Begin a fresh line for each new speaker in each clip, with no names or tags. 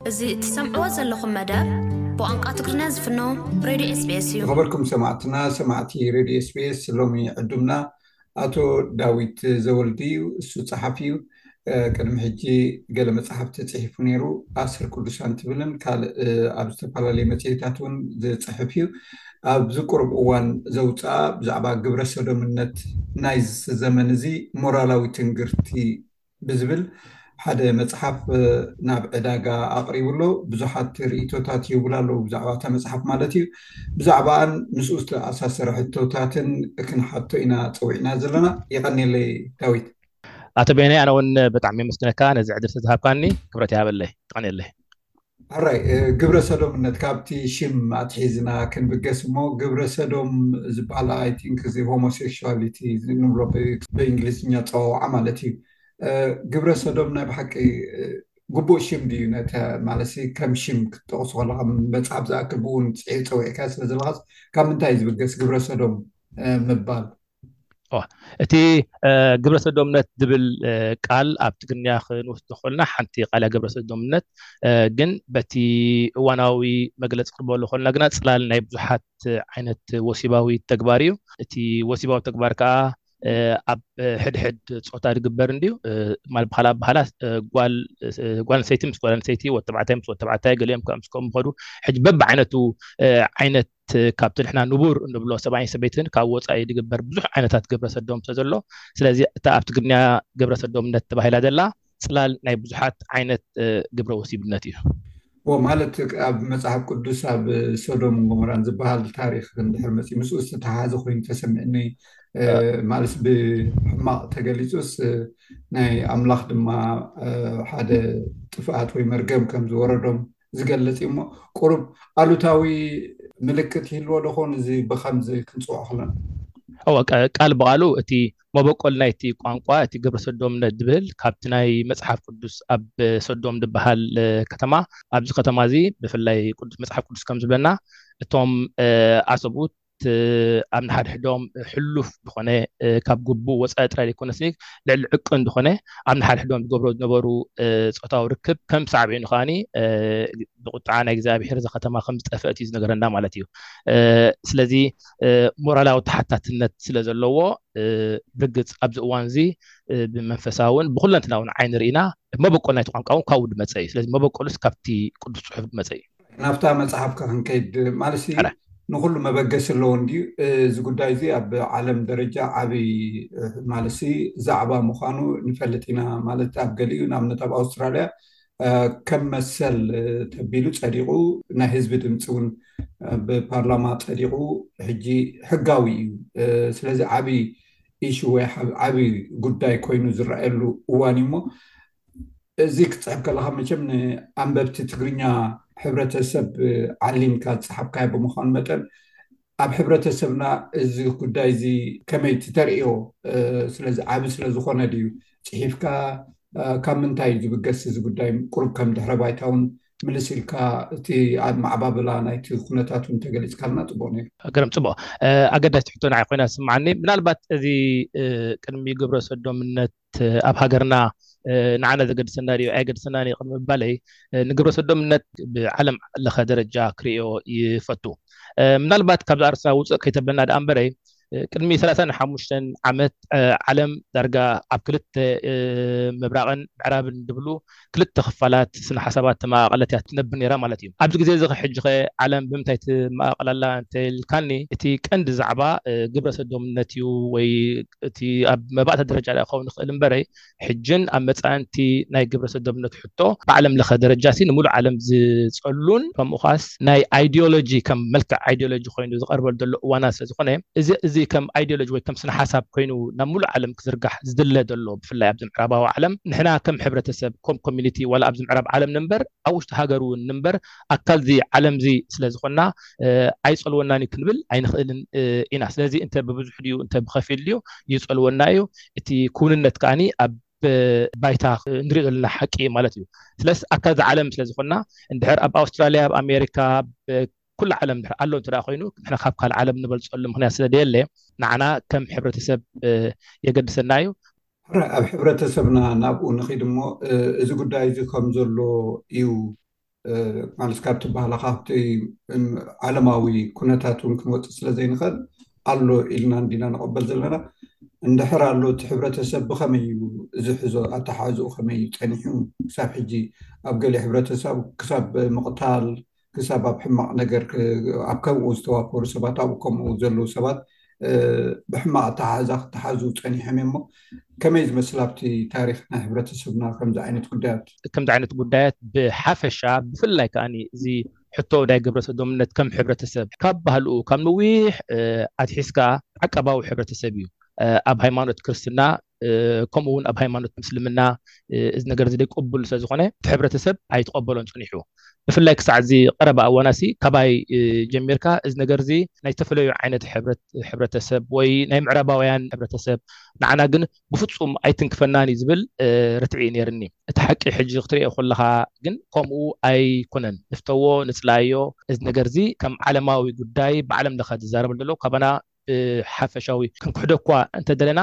እዚ እትሰምዕዎ ዘለኹም መደብ ብቋንቋ ትግርኛ ዝፍኖ ሬድዮ ኤስቢኤስ እዩ።
ዝኸበርኩም ሰማዕትና ሰማዕቲ ሬድዮ ኤስቢኤስ ሎሚ ዕዱምና ኣቶ ዳዊት ዘወልድ እዩ። እሱ ጸሓፊ እዩ። ቅድሚ ሕጂ ገለ መጽሓፍቲ ጽሒፉ ነይሩ። ኣስር ቅዱሳን ትብልን ካልእ ኣብ ዝተፈላለየ መጽሔታት እውን ዝጽሕፍ እዩ። ኣብዚ ቁሩብ እዋን ዘውጽኣ ብዛዕባ ግብረ ሰዶምነት ናይዚ ዘመን እዚ ሞራላዊ ትንግርቲ ብዝብል ሓደ መጽሓፍ ናብ ዕዳጋ ኣቕሪቡ ኣሎ። ብዙሓት ርእይቶታት ይህቡላ ኣለዉ ብዛዕባ እታ መጽሓፍ ማለት እዩ። ብዛዕባኣን ምስኡ ዝተኣሳሰረ ሕቶታትን ክንሓቶ ኢና ጸዊዕና ዘለና። የቐንየለይ ዳዊት።
ኣቶ በየነይ ኣነ ውን ብጣዕሚ የመስግነካ ነዚ ዕድል ስለዝሃብካኒ ክብረት ይሃበለይ የቀንየለይ።
ሕራይ ግብረ ሰዶምነት ካብቲ ሽም ኣትሒዝና ክንብገስ እሞ ግብረ ሰዶም ዝበሃል ኣይ ቲንክ እዚ ሆሞሴክሹዋሊቲ ንብሎ ብእንግሊዝኛ ፀዋውዓ ማለት እዩ ግብረ ሰዶም ናይ ብሓቂ ግቡእ ሽም ድዩ ነተ ማለት ከም ሽም ክትጠቕሱ ከለካ መፅሓፍ ዝኣክል ብእውን ፅሒር ፀዊዕካ ስለ ዘለካስ ካብ ምንታይ እዩ ዝብገስ ግብረ ሰዶም ምባል
እቲ ግብረ ሰዶምነት ዝብል ቃል ኣብ ትግርኛ ክንወስዶ ከልና ሓንቲ ቃልያ ግብረ ሰዶምነት ግን በቲ እዋናዊ መግለፂ ክንበሎ ከልና ግና ፅላል ናይ ብዙሓት ዓይነት ወሲባዊ ተግባር እዩ እቲ ወሲባዊ ተግባር ከዓ ኣብ ሕድሕድ ፆታ ዝግበር እንድዩ ማለት ብካል ኣባሃላ ጓል ኣንሰይቲ ምስ ጓል ኣንሰይቲ ወተባዕታይ ምስ ወተባዕታይ ገሊኦም ከዓ ምስ ከምኡ ከዱ ሕጂ በቢ ዓይነቱ ዓይነት እቲ ካብቲ ንሕና ንቡር እንብሎ ሰብኣይን ሰበይትን ካብ ወፃኢ ዝግበር ብዙሕ ዓይነታት ግብረ ሰዶም ስለዘሎ ስለዚ እታ ኣብ ትግርኛ ግብረ ሰዶምነት ተባሂላ ዘላ ፅላል ናይ ብዙሓት ዓይነት ግብረ ወሲብነት እዩ ዎ
ማለት ኣብ መፅሓፍ ቅዱስ ኣብ ሶዶምን ጎሞራን ዝበሃል ታሪክ እንድሕር መፅ ምስኡ ዝተተሓሓዘ ኮይኑ ተሰሚዕኒ ማለት ብሕማቅ ተገሊፁስ ናይ ኣምላኽ ድማ ሓደ ጥፍኣት ወይ መርገም ከም ዝወረዶም ዝገልፅ እዩ እሞ ቁሩብ ኣሉታዊ ምልክት ይህልዎ ዶ ኾን እዚ ብኸምዚ ክንፅውዖ ከለና?
እወ፣ ቃል ብቓሉ እቲ መበቆል ናይቲ ቋንቋ እቲ ግብረ ሰዶምነት ዝብል ካብቲ ናይ መጽሓፍ ቅዱስ ኣብ ሰዶም ዝበሃል ከተማ ኣብዚ ከተማ እዚ ብፍላይ ቅዱስ መጽሓፍ ቅዱስ ከም ዝብለና እቶም ዓሰቡት ኣብ ንሓድሕዶም ሕሉፍ ዝኾነ ካብ ግቡእ ወፃኢ ጥራይ ዘይኮነስ ልዕሊ ዕቅን ዝኾነ ኣብ ንሓድሕዶም ዝገብሮ ዝነበሩ ፆታዊ ርክብ ከም ሳዕቤኑ ከዓ ብቁጥዓ ናይ እግዚኣብሄር እዛ ከተማ ከም ዝጠፍአት እዩ ዝነገረና ማለት እዩ ስለዚ ሞራላዊ ተሓታትነት ስለ ዘለዎ ብርግፅ ኣብዚ እዋን እዚ ብመንፈሳውን ብኩለንትናውን ዓይኒ ርኢና መበቆል ናይቲ ቋንቋ እውን ካብኡ ዝመፀ እዩ ስለዚ መበቆሉስ ካብቲ ቅዱስ ፅሑፍ ዝመፀ እዩ
ናብታ መፅሓፍካ ክንከይድ ማለትሲ ሕነ። ንኩሉ መበገሲ ኣለዎ እንድዩ እዚ ጉዳይ እዚ ኣብ ዓለም ደረጃ ዓብይ እ፣ ማለትሲ ዛዕባ ምዃኑ ንፈልጥ ኢና ማለት ኣብ ገሊኡ ንኣብነት ኣብ ኣውስትራልያ እ፣ ከም መሰል እ፣ ተቢሉ ፀዲቑ ናይ ህዝቢ ድምፂ እውን እ፣ ብፓርላማ ፀዲቑ ሕጂ ሕጋዊ እዩ እ፣ ስለዚ ዓብይ ኢሹ ወይ ሓብ- ዓብይ ጉዳይ ኮይኑ ዝረኣየሉ እዋን እዩ እሞ እዚ ክትፅሕፍ ከለኻ መቸም ንኣንበብቲ ትግርኛ ሕብረተሰብ ዓሊምካ ዝፀሓፍካዮ ብምዃኑ መጠን ኣብ ሕብረተሰብና እዚ ጉዳይ እዚ ከመይ ትተርእዮ ስለዚ ዓብ ስለዝኾነ ድዩ ፅሒፍካ ካብ ምንታይ እዩ ዝብገስ እዚ ጉዳይ ቁሩብ ከም ድሕረ ባይታ እውን ምልስ ኢልካ እቲ ኣብ ማዕባብላ ናይቲ ኩነታት እውን ተገሊፅካልና ፅቡቅ ነይሩ
ገረም ፅቡቅ ኣገዳሲት ሕቶ ንዓይ ኮይና ትስምዓኒ ምናልባት እዚ ቅድሚ ግብረ ሰዶምነት እቲ ኣብ ሃገርና ንዓና ዘገድሰና ድዩ ኣየገድሰናን እዩ ቅድሚ ምባለይ ንግብረ ሰዶምነት ብዓለም ለኸ ደረጃ ክርእዮ ይፈቱ። ምናልባት ካብዚ ኣርእስትና ውፅእ ከይተበልና ደኣ እምበረ ቅድሚ ሰላሳን ሓሙሽተን ዓመት ዓለም ዳርጋ ኣብ ክልተ ምብራቕን ምዕራብን ድብሉ ክልተ ክፋላት ስነ-ሓሳባት ተመቓቐለት እያ ትነብር ነይራ ማለት እዩ። ኣብዚ ግዜ እዚኸ ሕጂኸ ዓለም ብምንታይ ትመቓቐል ኣላ እንተ ኢልካኒ፣ እቲ ቀንዲ ዛዕባ ግብረሰዶምነት እዩ ወይ እቲ ኣብ መባእታ ደረጃ ድኣ ክኸውን ይኽእል እምበረ ሕጅን ኣብ መጻእን'ቲ ናይ ግብረሰዶምነት ሕቶ ብዓለምለኸ ደረጃ'ሲ ንምሉእ ዓለም ዝጸሉን ከምኡኻስ ናይ ኣይዲዮሎጂ ከም መልክዕ ኣይዲዮሎጂ ኮይኑ ዝቐርበሉ ዘሎ እዋናት ስለ ዝኾነ እዚ እዚ ከም ኣይዲዮሎጂ ወይ ከም ስነ-ሓሳብ ኮይኑ ናብ ምሉእ ዓለም ክዝርጋሕ ዝድለ ዘሎ ብፍላይ ኣብዚ ምዕራባዊ ዓለም ንሕና ከም ሕብረተሰብ ኮም ኮሚኒቲ ዋላ ኣብዚ ምዕራብ ዓለም ንንበር ኣብ ውሽጢ ሃገር ውን ንንበር ኣካል እዚ ዓለም እዚ ስለ ዝኾና ኣይጸልወናን እዩ ክንብል ኣይንኽእልን ኢና ስለዚ እንተ ብብዙሕ ድዩ እንተ ብኸፊል ድዩ ይጸልወና እዩ እቲ ክውንነት ከኣኒ ኣብ ባይታ ንሪኦ ዘለና ሓቂ ማለት እዩ ስለስ ኣካል ዝዓለም ስለ ዝኾና እንድሕር ኣብ ኣውስትራልያ ኣብ ኣሜሪካ ኩሉ ዓለም ድሕሪ ኣሎ እንተ ኮይኑ ንሕና ካብ ካልእ ዓለም ንበልፀሉ ምክንያት ስለ ዘየለ ንዓና ከም ሕብረተሰብ የገድሰና እዩ። ሕራይ
ኣብ ሕብረተሰብና ናብኡ ንኺድ እሞ እዚ ጉዳይ እዚ ከም ዘሎ እዩ ማለት ካብቲ ባህሊ ካብቲ ዓለማዊ ኩነታት እውን ክንወፅእ ስለ ዘይንኽእል ኣሎ ኢልና እንዲና ንቐበል ዘለና እንድሕር ኣሎ እቲ ሕብረተሰብ ብኸመይ እዩ ዝሕዞ ኣተሓሕዝኡ ከመይ እዩ ፀኒሑ ክሳብ ሕጂ ኣብ ገሊእ ሕብረተሰብ ክሳብ ምቕታል ክሳብ ኣብ ሕማቕ ነገር ኣብ ከምኡ ዝተዋፈሩ ሰባት ኣብኡ ከምኡ ዘለዉ ሰባት ብሕማቕ ኣተሓሕዛ ክተሓዙ ፀኒሖም እዮም እሞ ከመይ ዝመስል ኣብቲ ታሪክ ናይ ሕብረተሰብና ከምዚ ዓይነት ጉዳያት
ከምዚ ዓይነት ጉዳያት ብሓፈሻ ብፍላይ ከዓ እዚ ሕቶ ናይ ግብረ ሰዶምነት ከም ሕብረተሰብ ካብ ባህልኡ ካብ ነዊሕ ኣትሒዝካ ዓቀባዊ ሕብረተሰብ እዩ ኣብ ሃይማኖት ክርስትና ከምኡ ውን ኣብ ሃይማኖት ምስልምና እዚ ነገር እዚ ዘይቅቡል ስለዝኾነ እቲ ሕብረተሰብ ኣይተቐበሎን ፀኒሑ። ብፍላይ ክሳዕ እዚ ቐረባ እዋናሲ ካባይ ጀሚርካ እዚ ነገር እዚ ናይ ዝተፈለዩ ዓይነት ሕብረተሰብ ወይ ናይ ምዕራባውያን ሕብረተሰብ ንዓና ግን ብፍፁም ኣይትንክፈናን እዩ ዝብል ርትዒ እዩ ነይርኒ። እቲ ሓቂ ሕጂ ክትርእዮ ከለኻ ግን ከምኡ ኣይኮነን። ንፍተዎ ንፅላእዮ እዚ ነገር እዚ ከም ዓለማዊ ጉዳይ ብዓለም ለኸ ዝዛረበሉ ዘሎ ካባና ብሓፈሻዊ ክንክሕዶ እኳ እንተ ደለና፣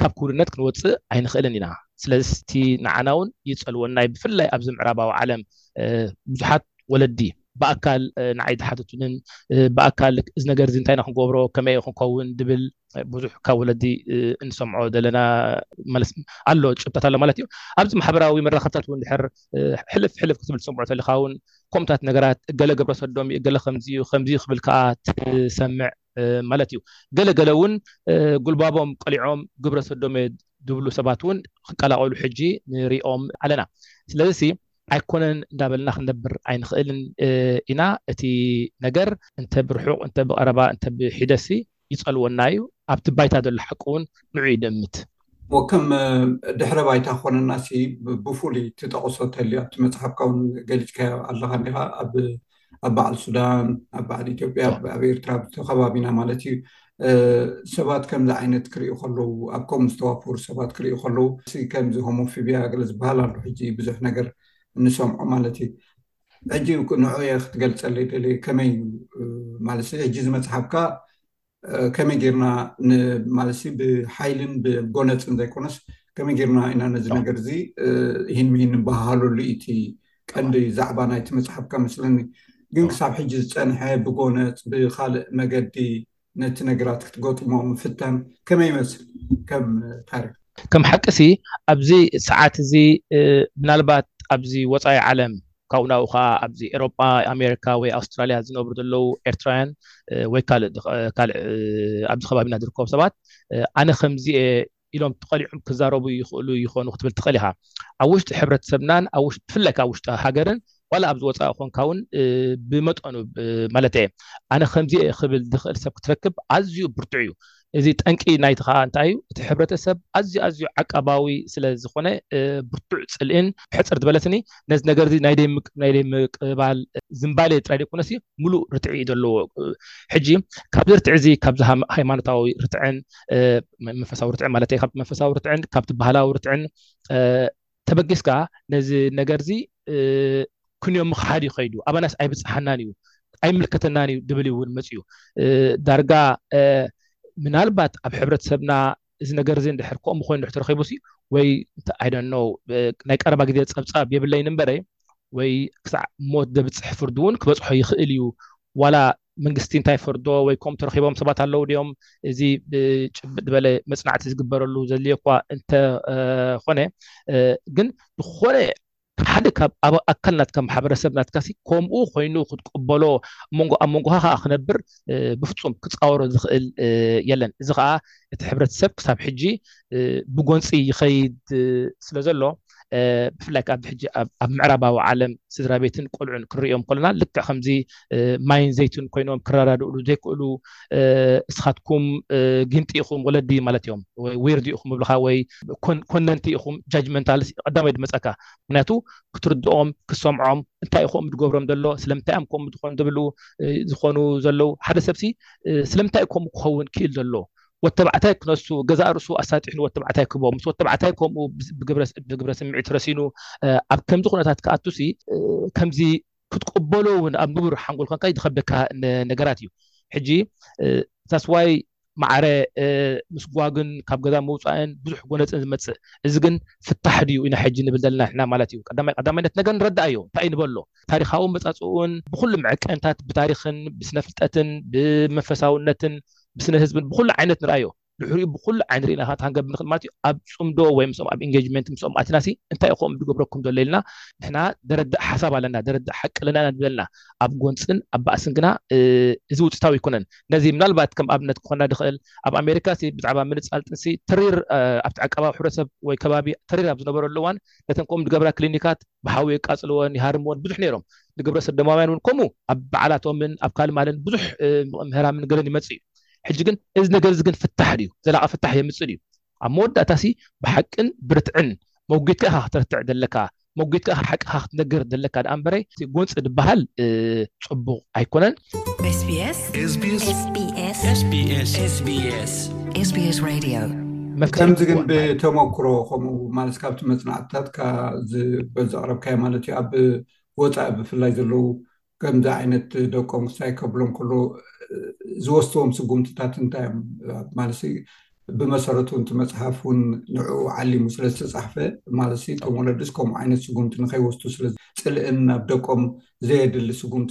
ካብ ክውንነት ክንወጽእ ኣይንኽእልን ኢና። ስለዚ እቲ ንዓናውን ይጸልወና'ዩ፣ ብፍላይ ኣብዚ ምዕራባዊ ዓለም ብዙሓት ወለዲ፣ ብኣካል ንዓይ ዝሓተቱንን ብኣካል እዚ ነገር እዚ እንታይ ኢና ክንገብሮ፣ ከመይ'የ ክንከውን ዝብል ብዙሕ ካብ ወለዲ እንሰምዖ ዘለና መልስ ኣሎ፣ ጭብጠት ኣሎ ማለት'ዩ። ኣብዚ ማሕበራዊ መራኸብታት እውን ድሕር ሕልፍ ሕልፍ ክትብል ክትሰምዖ ተልኻ'ውን፣ ከምኡታት ነገራት እገለ ግብረ ሰዶም እዩ እገለ ከምዚ እዩ ከምዚ ክብል ከዓ ትሰምዕ ማለት እዩ ገለ ገለ እውን ጉልባቦም ቀሊዖም ግብረ ሰዶም እየ ዝብሉ ሰባት እውን ክቀላቀሉ ሕጂ ንሪኦም ኣለና ስለዚ ኣይኮነን እንዳበልና ክንነብር ኣይንኽእልን ኢና እቲ ነገር እንተ ብርሑቅ እንተ ብቀረባ እንተ ብሒደሲ ይጸልወና እዩ፣ ኣብቲ ባይታ ዘሎ ሓቂ ውን ንዑ እዩ
ድእምት። እሞ ከም ድሕረ ባይታ ክኾነና ሲ ብፉሉይ ትጠቕሶ ተልዩ ኣብቲ መጽሓፍካ ውን ገሊጽካዮ ኣለኻ ኒኻ ኣብ ኣብ በዓል ሱዳን ኣብ በዓል ኢትዮጵያ ኣብ ኣብ ኤርትራ ኣብቲ ከባቢና ማለት እዩ ሰባት ከምዚ ዓይነት ክርእዩ ከለዉ ኣብ ከምኡ ዝተዋፈሩ ሰባት ክርእዩ ከለዉ ሲ ከምዚ ሆሞፊብያ ገለ ዝበሃል ኣሎ ሕጂ ብዙሕ ነገር ንሰምዖ ማለት እዩ ሕጂ ንዑ እየ ክትገልፀለይ ደልየ ከመይ እዩ ማለት ሕጂ እዚ መፅሓፍካ ከመይ ጌርና ማለት ብሓይልን ብጎነፅን ዘይኮነስ ከመይ ጌርና ኢና ነዚ ነገር እዚ ይህን ምሂን ንበሃሃለሉ እቲ ቀንዲ ዛዕባ ናይቲ መፅሓፍካ መስለኒ ግን ክሳብ ሕጂ ዝፀንሐ ብጎነፅ ብካልእ መገዲ ነቲ ነገራት ክትገጥሞ ምፍታን ከመይ ይመስል ከም ታሪክ
ከም ሓቂ ሲ ኣብዚ ሰዓት እዚ ምናልባት ኣብዚ ወፃኢ ዓለም ካብኡ ናብኡ ከዓ ኣብዚ ኤሮጳ ኣሜሪካ ወይ ኣውስትራሊያ ዝነብሩ ዘለዉ ኤርትራውያን ወይ ካልእ ካልእ ኣብዚ ከባቢና ዝርከቡ ሰባት ኣነ ከምዚ እየ ኢሎም ተቐሊዑም ክዛረቡ ይኽእሉ ይኾኑ ክትብል ትኽእል ኢኻ። ኣብ ውሽጢ ሕብረተሰብናን ኣብ ውሽጢ ብፍላይ ከኣ ኣብ ውሽጢ ሃገርን ዋላ ኣብዚ ወጻኢ ኮንካ እውን ብመጠኑ ማለተይ እየ ኣነ ከምዚ እየ ክብል ዝኽእል ሰብ ክትረክብ ኣዝዩ ብርቱዕ እዩ። እዚ ጠንቂ ናይቲ ከኣ እንታይ እዩ እቲ ሕብረተሰብ ኣዝዩ ኣዝዩ ዓቃባዊ ስለ ዝኾነ ብርቱዕ ጽልኢን ሕጽር ዝበለትኒ ነዚ ነገር እዚ ናይ ዘይምቅባል ዝምባሌ ጥራይ ዘይኮነሲ ምሉእ ርትዒ እዩ ዘለዎ። ሕጂ ካብዚ ርትዒ እዚ ካብዚ ሃይማኖታዊ ርትዕን መንፈሳዊ ርትዕን ማለት ካብ መንፈሳዊ ርትዕን ካብቲ ባህላዊ ርትዕን ተበጊስካ ነዚ ነገር እዚ ክንዮ ምክሓድ እዩ ከይዱ ኣባናስ ኣይብፅሓናን እዩ ኣይምልከተናን እዩ ድብል እውን መፅኡ ዳርጋ ምናልባት ኣብ ሕብረተሰብና እዚ ነገር እዚ እንድሕር ከምኡ ኮይኑ ድሕር ተረኪቡ ሲ ወይ ኣይደኖ ናይ ቀረባ ግዜ ፀብፃብ የብለይን እምበረ ወይ ክሳዕ ሞት ዘብፅሕ ፍርዲ እውን ክበፅሖ ይኽእል እዩ ዋላ መንግስቲ እንታይ ፈርዶ ወይ ከምኡ ተረኺቦም ሰባት ኣለዉ ድዮም እዚ ብጭብጥ ዝበለ መፅናዕቲ ዝግበረሉ ዘድልዮ እኳ እንተኾነ ግን ዝኾነ ሓደ ካብ ኣብ ኣካል ናትካ ማሕበረሰብ ናትካ ሲ ከምኡ ኮይኑ ክትቅበሎ መንጎ ኣብ መንጎኻ ከዓ ክነብር ብፍፁም ክፃወሮ ዝኽእል የለን እዚ ከዓ እቲ ሕብረተሰብ ክሳብ ሕጂ ብጎንፂ ይኸይድ ስለ ዘሎ ብፍላይ ካብ ብሕጂ ኣብ ምዕራባዊ ዓለም ስድራ ቤትን ቆልዑን ክንሪኦም ከለና ልክዕ ከምዚ ማይን ዘይትን ኮይኖም ክረዳድእሉ ዘይክእሉ እስኻትኩም ጊንጢ ኢኹም ወለዲ ማለት እዮም ወይ ዊርድ ኢኹም ብልኻ ወይ ኮነንቲ ኢኹም ጃጅመንታል ቀዳማይ ድመፀካ ምክንያቱ ክትርድኦም ክሰምዖም እንታይ ኢኹም ዝገብሮም ዘሎ ስለምንታይ እዮም ከምኡ ዝኾኑ ዝብሉ ዝኾኑ ዘለው ሓደ ሰብሲ ስለምንታይ እዩ ከምኡ ክኸውን ክእል ዘሎ ወድተባዕታይ ክነሱ ገዛእ ርእሱ ኣሳጢሑ ንወድተባዕታይ ክቦ ምስ ወድተባዕታይ ከምኡ ብግብረ ስምዒት ረሲኑ ኣብ ከምዚ ኩነታት ክኣቱሲ ከምዚ ክትቅበሎ እውን ኣብ ንቡር ሓንጎል ኮንካ ዝኸብደካ ነገራት እዩ ሕጂ ታስዋይ ማዕረ ምስ ጓግን ካብ ገዛ ምውፃእን ብዙሕ ጎነፅን ዝመፅእ እዚ ግን ፍታሕ ድዩ ኢና ሕጂ ንብል ዘለና ንሕና ማለት እዩ ቀዳማይ ቀዳማይነት ነገር ንረዳእዮ እንታይ ንበሎ ታሪካዊ መፃፅኡን ብኩሉ መዐቀንታት ብታሪክን ብስነፍልጠትን ብመንፈሳውነትን ብስነ ህዝብን ብኩሉ ዓይነት ንርኣዮ ድሕሪኡ ብኩሉ ዓይኒ ርኢና ከኣ ሃንገብ ንክል ማለት እዩ ኣብ ጽምዶ ወይ ምስኦም ኣብ ኢንጌጅመንት ምስኦም ኣቲና ሲ እንታይ እዩ ከምኡ ዝገብረኩም ዘሎ ኢልና ንሕና ደረዳእ ሓሳብ ኣለና ደረዳእ ሓቂ ኣለና ኢና ዝበልና ኣብ ጎንጽን ኣብ ባእስን ግና እዚ ውጽታዊ ኣይኮነን ነዚ ምናልባት ከም ኣብነት ክኾና ድኽእል ኣብ ኣሜሪካ ሲ ብዛዕባ ምንጻል ጥንሲ ተሪር ኣብቲ ዓቃባዊ ሕብረተሰብ ወይ ከባቢ ተሪር ኣብ ዝነበረሉ እዋን ነተን ከምኡ ዝገብራ ክሊኒካት ብሓዊ የቃጽልወን ይሃርምወን ብዙሕ ነይሮም ንግብረ ሰዶማውያን እውን ከምኡ ኣብ በዓላቶምን ኣብ ካልእ ማለን ብዙሕ ምህራምን ገለን ይመጽእ እዩ ሕጂ ግን እዚ ነገር እዚ ግን ፍታሕ ድዩ ዘላቂ ፍታሕ የምጽእ ድዩ ኣብ መወዳእታ ሲ ብሓቅን ብርትዕን መጒትካ ኢኻ ክትርትዕ ዘለካ መጒትካ ኢኻ ሓቅኻ ክትነግር ዘለካ ደኣ እምበረ ጎንጺ ዝበሃል ጽቡቕ ኣይኮነን
ከምዚ ግን ብተመክሮ ከምኡ ማለት ካብቲ መፅናዕትታትካ ዝበል ዘቅረብካዮ ማለት እዩ ኣብ ወፃኢ ብፍላይ ዘለው ከምዚ ዓይነት ደቆም ክሳይ ከብሎም ከሎ ዝወስድዎም ስጉምትታት እንታይ እዮም ማለት ብመሰረቱ እቲ መጽሓፍ ውን ንዕኡ ዓሊሙ ስለ ዝተጻሕፈ፣ ማለትሲ እቶም ወለድስ ከምኡ ዓይነት ስጉምቲ ንኸይወስዱ ስለ ጽልእን ናብ ደቆም ዘየድሊ ስጉምቲ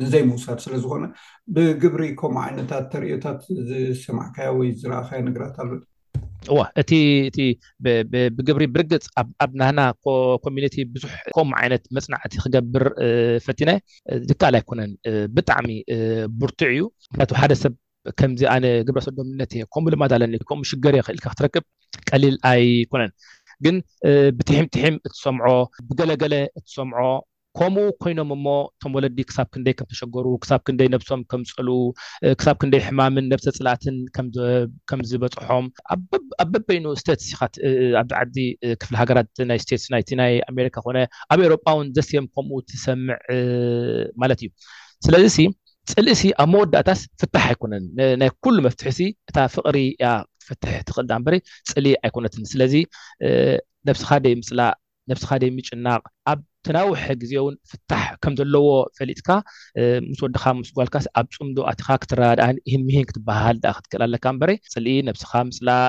ንዘይምውሳድ ስለ ዝኾነ። ብግብሪ ከምኡ ዓይነታት ተርእዮታት ዝሰማዕካዮ ወይ ዝረኣኻዮ ነገራት ኣሎ
ድዩ? እወ፣ እቲ እቲ ብግብሪ ብርግጽ ኣብ ኣብ ናህና ኮሚኒቲ ብዙሕ ከምኡ ዓይነት መጽናዕቲ ክገብር ፈቲነ፣ ዝከኣል ኣይኮነን። ብጣዕሚ ብርቱዕ እዩ። ምኽንያቱ ሓደ ሰብ ከምዚ ኣነ ግብረ ሰዶምነት እየ ከምኡ ልማድ ኣለኒ ከምኡ ሽገር እየ ክእልካ ክትረክብ ቀሊል ኣይኮነን ግን ብትሒም ትሒም እትሰምዖ ብገለገለ እትሰምዖ ከምኡ ኮይኖም እሞ እቶም ወለዲ ክሳብ ክንደይ ከም ተሸገሩ ክሳብ ክንደይ ነብሶም ከም ፀሉ ክሳብ ክንደይ ሕማምን ነብሰ ፅላእትን ከም ዝበፅሖም ኣብ በበይኑ ስቴትስ ኢኻ ኣብዚ ዓዲ ክፍሊ ሃገራት ናይ ስቴትስ ናይቲ ናይ ኣሜሪካ ኮነ ኣብ ኤሮጳ እውን ዘስዮም ከምኡ ትሰምዕ ማለት እዩ ስለዚ ጽልኢሲ ኣብ መወዳእታስ ፍታሕ ኣይኮነን ናይ ኩሉ መፍትሒሲ እታ ፍቅሪ እያ ክትፈትሕ ትክእል ድኣምበሪ ጽልኢ ኣይኮነትን ስለዚ ነብስካ ደይምጽላእ ነብስካ ደይምጭናቅ ኣብ ተናውሐ ግዜ ውን ፍታሕ ከም ዘለዎ ፈሊጥካ ምስ ወድካ ምስ ጓልካስ ኣብ ጽምዶ ኣቲካ ክትረዳዳእን ኢሂን ሚሂን ክትበሃሃል ድኣ ክትክእል ኣለካ እምበሪ ጽልኢ ነብስካ ምጽላእ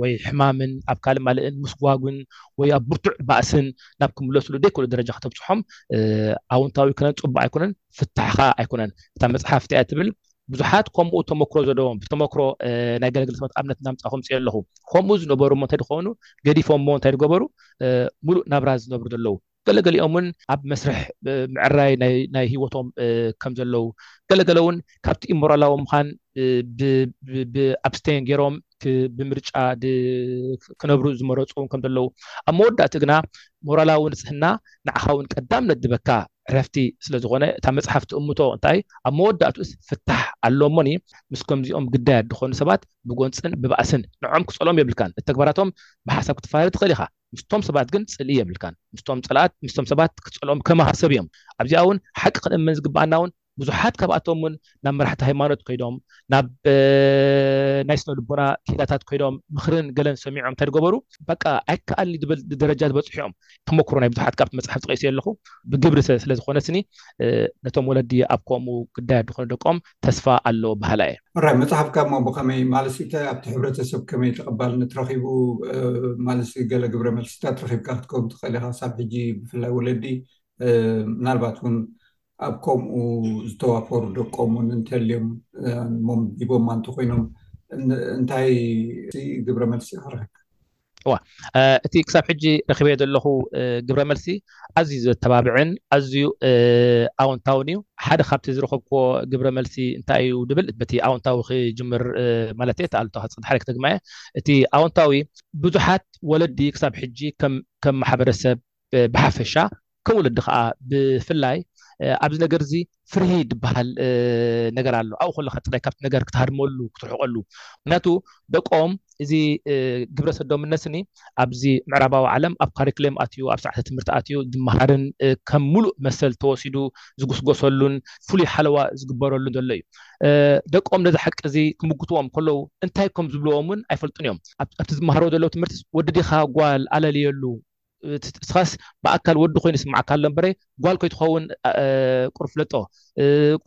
ወይ ሕማምን ኣብ ካልእ ማልእን ምስጓጉን ወይ ኣብ ብርቱዕ ባእስን ናብ ክምለስሉ ደይክእሉ ደረጃ ከተብጽሖም ኣውንታዊ ኣይኮነን ጽቡቅ ኣይኮነን ፍታሕኻ ኣይኮነን እታ መጽሓፍ እቲኣ ትብል ብዙሓት ከምኡ ተመክሮ ዘለዎም ብተመክሮ ናይ ገለግል ትምህርቲ ኣብነት እናምፃ ከምፅኦ ኣለኹ ከምኡ ዝነበሩ እሞ እንተድኾኑ ገዲፎም እሞ እንታይ ዝገበሩ ሙሉእ ናብራ ዝነብሩ ዘለዉ ገለገሊኦም እውን ኣብ መስርሕ ምዕራይ ናይ ሂወቶም ከም ዘለዉ ገለገለ እውን ካብቲ ኢሞራላዊ ምዃን ብኣብስተን ገይሮም ብምርጫ ክነብሩ ዝመረፁ እውን ከም ዘለዉ ኣብ መወዳእቲ ግና ሞራላዊ ንፅህና ንዓኻ እውን ቀዳምነት ድበካ ዕረፍቲ ስለ ዝኾነ እታ መፅሓፍ ትእምቶ እንታይ ኣብ መወዳእትኡስ ፍታሕ ኣሎ እሞኒ ምስ ከምዚኦም ግዳያት ድኾኑ ሰባት ብጎንፅን ብባእስን ንዖም ክፀልኦም የብልካን ንተግባራቶም ብሓሳብ ክትፋረ ትኽእል ኢኻ ምስቶም ሰባት ግን ፅልኢ የብልካን ምስቶም ፀላእት ምስቶም ሰባት ክትፀልኦም ከማኻ ሰብ እዮም ኣብዚኣ እውን ሓቂ ክንእመን ዝግበኣና እውን ብዙሓት ካብኣቶም እውን ናብ መራሕቲ ሃይማኖት ከይዶም፣ ናብ ናይ ስነ ልቦና ክኢላታት ከይዶም ምኽርን ገለን ሰሚዖም እንታይ ዝገበሩ በቃ ኣይከኣልን እዩ ዝብል ደረጃ ዝበፅሑ እዮም። ተሞክሮ ናይ ብዙሓት ካብቲ መፅሓፍ ጠቒሰዮ ኣለኹ ብግብሪ ስለ ዝኾነስኒ ነቶም ወለዲ ኣብ ከምኡ ግዳያት ዝኾኑ ደቆም ተስፋ ኣሎ በሃላይ እየ።
ሕራይ መፅሓፍካ እሞ ብኸመይ ማለትሲ እንታይ ኣብቲ ሕብረተሰብ ከመይ ተቐባልነት ረኺቡ ማለትሲ ገለ ግብረ መልስታት ረኺብካ ክትከውን ትኽእል ኢኻ ክሳብ ሕጂ ብፍላይ ወለዲ ምናልባት እውን ኣብ ከምኡ ዝተዋፈሩ ደቆም እውን እንተልዮም እሞም ሂቦማ እንተኾይኖም እንታይ ግብረ መልሲ ክረክብ?
እዋ እቲ ክሳብ ሕጂ ረኪበዮ ዘለኹ ግብረ መልሲ ኣዝዩ ዘተባብዕን ኣዝዩ ኣወንታውን እዩ። ሓደ ካብቲ ዝረኸብክዎ ግብረ መልሲ እንታይ እዩ ድብል በቲ ኣወንታዊ ክጅምር ማለት እቲ ኣሉታ ክጽ ድሓደ ክደግማ እየ እቲ ኣወንታዊ ብዙሓት ወለዲ ክሳብ ሕጂ ከም ከም ማሕበረሰብ ብሓፈሻ ከም ወለዲ ከኣ ብፍላይ ኣብዚ ነገር እዚ ፍርሂ ዝበሃል ነገር ኣሎ። ኣብኡ ከለኻ ጥራይ ካብቲ ነገር ክትሃድመሉ፣ ክትርሕቐሉ። ምኽንያቱ ደቆም እዚ ግብረ ሰዶምነት ስኒ ኣብዚ ምዕራባዊ ዓለም ኣብ ካሪክሌም ኣትዩ፣ ኣብ ስርዓተ ትምህርቲ ኣትዩ ዝመሃርን ከም ምሉእ መሰል ተወሲዱ ዝጉስጎሰሉን ፍሉይ ሓለዋ ዝግበረሉን ዘሎ እዩ። ደቆም ነዚ ሓቂ እዚ ክምጉትዎም ከለዉ እንታይ ከም ዝብልዎም እውን ኣይፈልጡን እዮም። ኣብቲ ዝመሃርዎ ዘለዉ ትምህርትስ ወዲ ዲኻ ጓል ኣለልየሉ እስኻስ ብኣካል ወዲ ኮይኑ ይስምዓካ ኣሎ እምበረ ጓል ከይትኸውን ቁሩብ ፍለጦ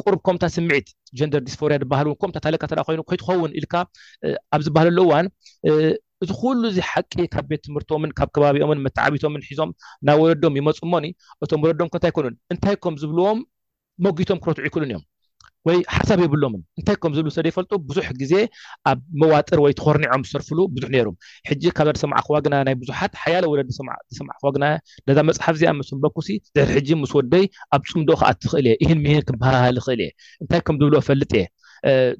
ቁሩብ ከምታ ስምዒት ጀንደር ዲስፎርያ ድባሃል ውን ከምታ ታለቃ ተደኣ ኮይኑ ከይትኸውን ኢልካ ኣብ ዝባሃለሉ እዋን እዚ ኩሉ እዚ ሓቂ ካብ ቤት ትምህርቶምን ካብ ከባቢኦምን መተዓቢቶምን ሒዞም ናብ ወለዶም ይመጹ እሞኒ እቶም ወለዶም ከ እንታይ ኮኑን እንታይ ኮም ዝብልዎም ሞጒቶም ክረትዑ ኣይክእሉን እዮም ወይ ሓሳብ የብሎምን እንታይ ከም ዝብሉ ስለዘይፈልጡ ብዙሕ ግዜ ኣብ መዋጥር ወይ ተኾርኒዖም ዝሰርፍሉ ብዙሕ ነይሮም ሕጂ ካብዛ ዝሰማዕክዋ ግና ናይ ብዙሓት ሓያለ ወለዲ ዝሰማዕክዋ ግና ነዛ መፅሓፍ እዚኣ ምስ ኣንበብኩሲ ድሕሪ ሕጂ ምስ ወደይ ኣብ ፅምዶ ክኣት ትኽእል እየ ይህን ምሂን ክበሃሃል ይኽእል እየ እንታይ ከም ዝብሎ እፈልጥ እየ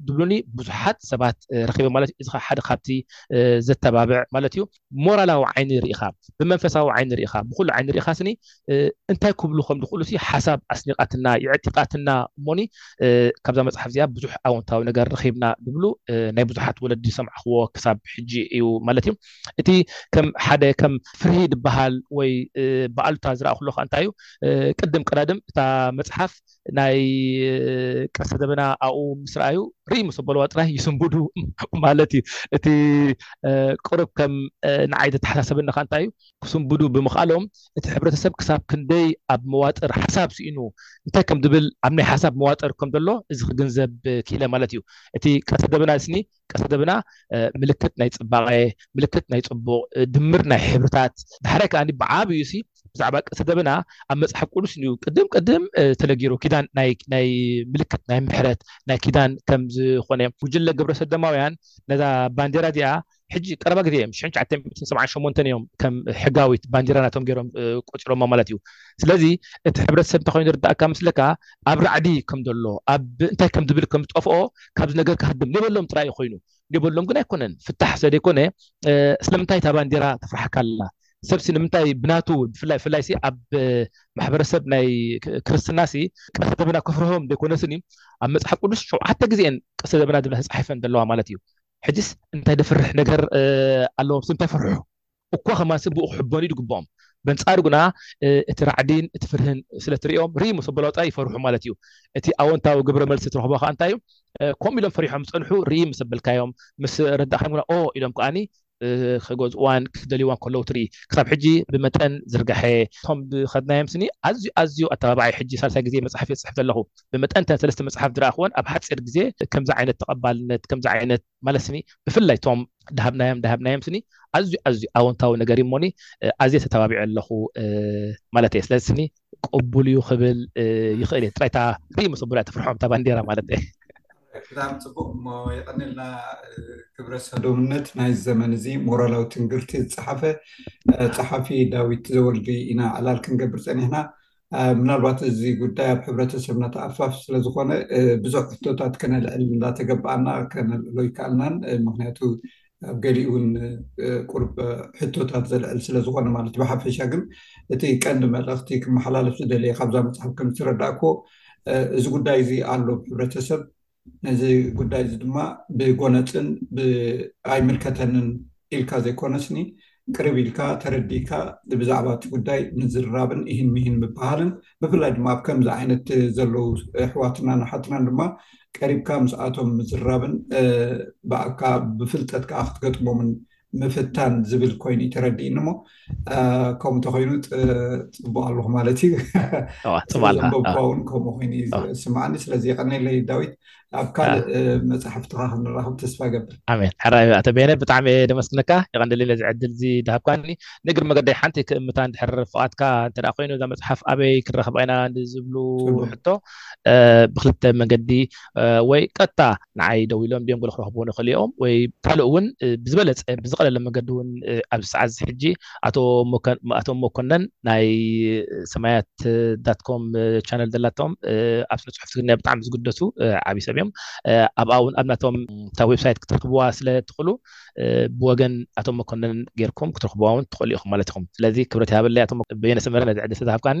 ዝብሉኒ ብዙሓት ሰባት ረኺበ ማለት እዚ ሓደ ካብቲ ዘተባብዕ ማለት እዩ ብሞራላዊ ዓይኒ ርኢኻ፣ ብመንፈሳዊ ዓይኒ ርኢኻ፣ ብኹሉ ዓይኒ ርኢኻ ስኒ እንታይ ክብሉ ከም ዝኽእሉሲ ሓሳብ ኣስኒቓትና፣ የዕጢቓትና እሞኒ ካብዛ መጽሓፍ እዚኣ ብዙሕ ኣወንታዊ ነገር ረኺብና ዝብሉ ናይ ብዙሓት ወለዲ ዝሰማዕክዎ ክሳብ ሕጂ እዩ ማለት እዩ። እቲ ከም ሓደ ከም ፍርሂ ዝበሃል ወይ ብኣሉታ ዝረኣኹሉ ከኣ እንታይ እዩ ቅድም ቀዳድም እታ መጽሓፍ ናይ ቀስተ ደበና ኣብኡ ምስ ረኣዩ ርኢ ምስ ኣበልዋ ጥራይ ይስንብዱ ማለት እዩ። እቲ ቅሩብ ከም ንዓይ ዘተሓሳሰበኒ ከኣ እንታይ እዩ፣ ክስንብዱ ብምኽኣሎም እቲ ሕብረተሰብ ክሳብ ክንደይ ኣብ መዋጥር ሓሳብ ስኢኑ እንታይ ከም ዝብል ኣብ ናይ ሓሳብ መዋጥር ከም ዘሎ እዚ ክግንዘብ ክኢለ ማለት እዩ። እቲ ቀስተ ደበና ስኒ ቀሰደብና ምልክት ናይ ጽባቐ፣ ምልክት ናይ ጽቡቕ፣ ድምር ናይ ሕብርታት፣ ዳሕራይ ከኣ ብዓብዩሲ ብዛዕባ ቀሰደብና ኣብ መጽሓፍ ቅዱስ እንዩ ቅድም ቅድም ተነጊሩ ኪዳን ናይ ምልክት ናይ ምሕረት ናይ ኪዳን ከም ዝኾነ ጉጅለ ግብረ ሰደማውያን ነዛ ባንዴራ እዚኣ ሕጂ ቀረባ ግዜ እዮም ሽሕን ትሽዓተ ሚእትን ሰብዓን ሸሞንተን እዮም ከም ሕጋዊት ባንዲራ ናቶም ገይሮም ቆፂሮማ ማለት እዩ ስለዚ እቲ ሕብረተሰብ እንታይ ኮይኑ ዝርዳእካ ምስለካ ኣብ ራዕዲ ከም ዘሎ ኣብ እንታይ ከም ዝብል ከም ዝጠፍኦ ካብዚ ነገር ክሃድም ሌበሎም ጥራይ እዩ ኮይኑ ሌበሎም ግን ኣይኮነን ፍታሕ ሰለይኮነ ስለምንታይ እታ ባንዴራ ተፍራሓካ ኣላ ሰብሲ ንምንታይ ብናቱ ብፍላይ ፍላይሲ ኣብ ማሕበረሰብ ናይ ክርስትናሲ ቀስተ ደመና ከፍርሆም ዘይኮነስኒ ኣብ መጽሓፍ ቅዱስ ሸውዓተ ግዜ እየን ቀስተ ደመና ዝብላ ተጻሒፈን ዘለዋ ማለት እዩ ሕጅስ እንታይ ደፍርሕ ነገር ኣለዎም ስለምንታይ ፈርሑ እኳ ከማሲ ብኡ ክሕበኑ እዩ ድግብኦም። በንጻሩ ግና እቲ ራዕዲን እቲ ፍርህን ስለ ትርእዮም ሪም ሰብ በሎጠ ይፈርሑ ማለት እዩ። እቲ ኣወንታዊ ግብረ መልሲ ትረኽቦ ከኣ እንታይ እዩ? ከምኡ ኢሎም ፈሪሖም ዝጸንሑ ሪም ምስ ኣበልካዮም ምስ ኣረዳእካዮም ግና ኦእ ኢሎም ከኣ ክገዝእዋን ክደልይዋን ከለዉ ትርኢ። ክሳብ ሕጂ ብመጠን ዝርጋሐ እቶም ዝኸድናዮም ስኒ ኣዝዩ ኣዝዩ ኣተባባዒ ሕጂ ሳልሳይ ግዜ መጽሓፍ እየ ዝጽሕፍ ዘለኹ። ብመጠን እተን ሰለስተ መጽሓፍ ዝረኣኽወን ኣብ ሓጺር ግዜ ከምዚ ዓይነት ተቐባልነት ከምዚ ዓይነት ማለት ስኒ ብፍላይ እቶም ዳሃብናዮም ዳሃብናዮም ስኒ ኣዝዩ ኣዝዩ ኣወንታዊ ነገር እዩ እሞኒ ኣዝየ ተተባቢዐ ኣለኹ ማለት እየ ስለዚ ስኒ ቅቡል እዩ ክብል ይኽእል እየ ጥራይ እታ ርኢ ምስ ኣቦልያ ተፍርሖም እታ ባንዴራ ማለት እየ
ብጣዕሚ ፅቡቅ እሞ የቀኒልና ግብረ ሰዶምነት ናይ ዘመን እዚ ሞራላዊ ትንግርቲ ዝፀሓፈ ፀሓፊ ዳዊት ዘወልዲ ኢና ዕላል ክንገብር ፀኒሕና ምናልባት እዚ ጉዳይ ኣብ ሕብረተሰብና ተኣፋፊ ስለዝኾነ ብዙሕ ሕቶታት ከነልዕል እንዳተገበኣና ከነልዕሎ ኣይከኣልናን። ምክንያቱ ኣብ ገሊኡ እውን ቁሩብ ሕቶታት ዘልዕል ስለዝኾነ ማለት እዩ። ብሓፈሻ ግን እቲ ቀንዲ መልእኽቲ ክመሓላለፍ ዝደለየ ካብዛ መፅሓፍ ከምዝተረዳእክዎ እዚ ጉዳይ እዚ ኣሎ ኣብ ሕብረተሰብ ነዚ ጉዳይ እዚ ድማ ብጎነጽን ኣይምልከተንን ኢልካ ዘይኮነስኒ ቅርብ ኢልካ ተረዲእካ ብዛዕባ እቲ ጉዳይ ምዝርራብን እሂን ምሂን ምብሃልን ብፍላይ ድማ ኣብ ከምዚ ዓይነት ዘለዉ ኣሕዋትናን ኣሓትናን ድማ ቀሪብካ ምስኣቶም ምዝርራብን ብኣካ ብፍልጠት ከዓ ክትገጥሞምን ምፍታን ዝብል ኮይኑ ተረዲእኒ እሞ ከምኡ እንተኮይኑ ፅቡቅ ኣለኩ ማለት እዩ ዘንበብኳ እውን ከምኡ ኮይኑ እዩ ዝስማዓኒ ስለዚ የቀኒለይ ዳዊት ኣብ ካልእ መፅሓፍትካ ክንራኸብ ተስፋ ገብር
ኣሜን ሕራይ ኣተቤነ ብጣዕሚ እየ ደመስግነካ የቀኒለይ ነዚ ዕድል እዚ ድሃብካኒ ንእግሪ መገደይ ሓንቲ ክእምታ እንድሕር ፍቃድካ እንተ ኮይኑ እዛ መፅሓፍ ኣበይ ክንረክባ ኢና ንዝብሉ ሕቶ ብክልተ መገዲ ወይ ቀጥታ ንዓይ ደዊሎም ብዮንጎ ክረኽብዎ ይኽእሉ እዮም ወይ ካልእ እውን ብዝበለፀ ብዝቐለለ መንገዲ እውን ኣብዚ ሰዓት እዚ ሕጂ ኣቶ ኣቶ መኮነን ናይ ሰማያት ዳትኮም ቻነል ዘላቶም ኣብ ስነ ፅሑፍ ትግርኛ ብጣዕሚ ዝግደሱ ዓብዪ ሰብ እዮም ኣብኣ እውን ኣብ ናቶም እታ ዌብሳይት ክትረኽብዋ ስለ ትኽእሉ ብወገን ኣቶ መኮነን ጌርኩም ክትረኽብዋ እውን ትኽእሉ ኢኹም ማለት ኢኹም ስለዚ ክብረት ይሃበለይ ኣቶ በየነ ሰመረ ነዚ ዕድል
ስለዝሃብካኒ